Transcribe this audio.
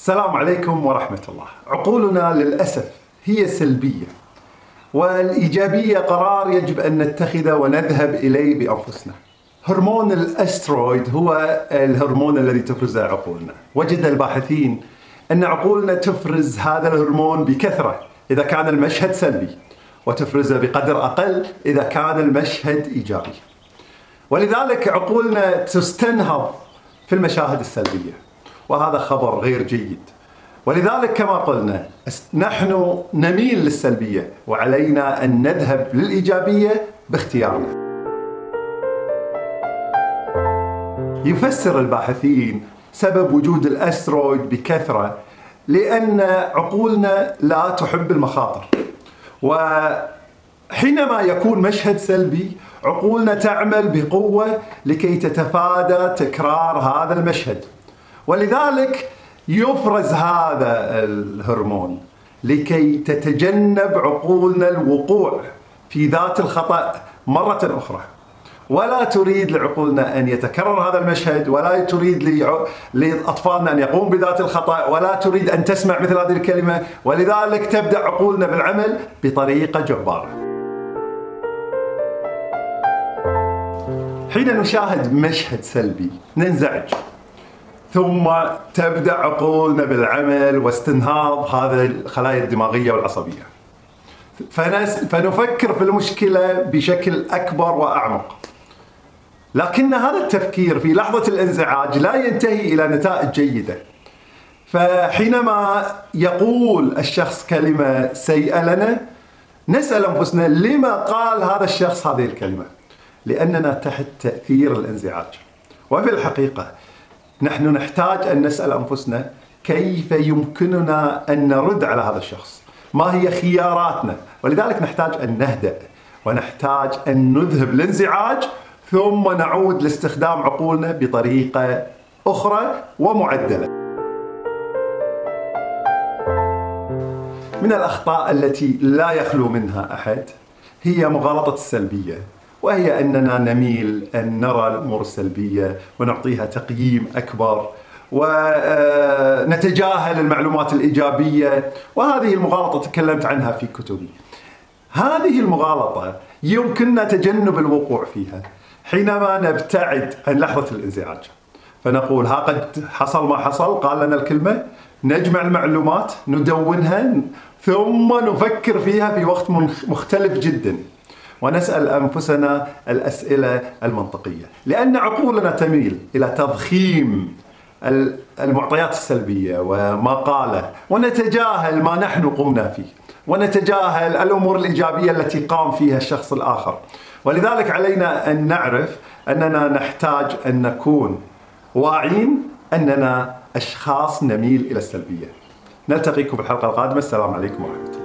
السلام عليكم ورحمة الله. عقولنا للأسف هي سلبية والإيجابية قرار يجب أن نتخذه ونذهب إليه بأنفسنا. هرمون الأسترويد هو الهرمون الذي تفرزه عقولنا. وجد الباحثين أن عقولنا تفرز هذا الهرمون بكثرة إذا كان المشهد سلبي وتفرزه بقدر أقل إذا كان المشهد إيجابي. ولذلك عقولنا تستنهض في المشاهد السلبية وهذا خبر غير جيد. ولذلك كما قلنا نحن نميل للسلبية وعلينا أن نذهب للإيجابية باختيارنا. يفسر الباحثين سبب وجود الأسترويد بكثرة لأن عقولنا لا تحب المخاطر. وحينما يكون مشهد سلبي عقولنا تعمل بقوة لكي تتفادى تكرار هذا المشهد. ولذلك يفرز هذا الهرمون لكي تتجنب عقولنا الوقوع في ذات الخطأ مرة أخرى. ولا تريد لعقولنا أن يتكرر هذا المشهد ولا تريد لأطفالنا أن يقوم بذات الخطأ ولا تريد أن تسمع مثل هذه الكلمة. ولذلك تبدأ عقولنا بالعمل بطريقة جبارة. حين نشاهد مشهد سلبي ننزعج. ثم تبدأ عقولنا بالعمل واستنهاض هذه الخلايا الدماغية والعصبية. فنفكر في المشكلة بشكل أكبر وأعمق. لكن هذا التفكير في لحظة الانزعاج لا ينتهي إلى نتائج جيدة. فحينما يقول الشخص كلمة سيئة لنا نسأل أنفسنا لما قال هذا الشخص هذه الكلمة؟ لأننا تحت تأثير الانزعاج. وفي الحقيقة نحن نحتاج أن نسأل أنفسنا كيف يمكننا أن نرد على هذا الشخص؟ ما هي خياراتنا؟ ولذلك نحتاج أن نهدأ ونحتاج أن نذهب الانزعاج ثم نعود لاستخدام عقولنا بطريقة أخرى ومعدلة. من الأخطاء التي لا يخلو منها أحد هي مغالطة السلبية وهي أننا نميل أن نرى الأمور السلبية ونعطيها تقييم أكبر ونتجاهل المعلومات الإيجابية وهذه المغالطة تكلمت عنها في كتبي. هذه المغالطة يمكننا تجنب الوقوع فيها حينما نبتعد عن لحظة الإنزعاج. فنقول ها قد حصل ما حصل قال لنا الكلمة نجمع المعلومات ندونها ثم نفكر فيها في وقت مختلف جدا ونسأل أنفسنا الأسئلة المنطقية، لأن عقولنا تميل إلى تضخيم المعطيات السلبية وما قاله ونتجاهل ما نحن قمنا فيه ونتجاهل الأمور الإيجابية التي قام فيها الشخص الآخر. ولذلك علينا أن نعرف أننا نحتاج أن نكون واعين أننا أشخاص نميل إلى السلبية. نلتقيكم في الحلقة القادمة. السلام عليكم ورحمة الله.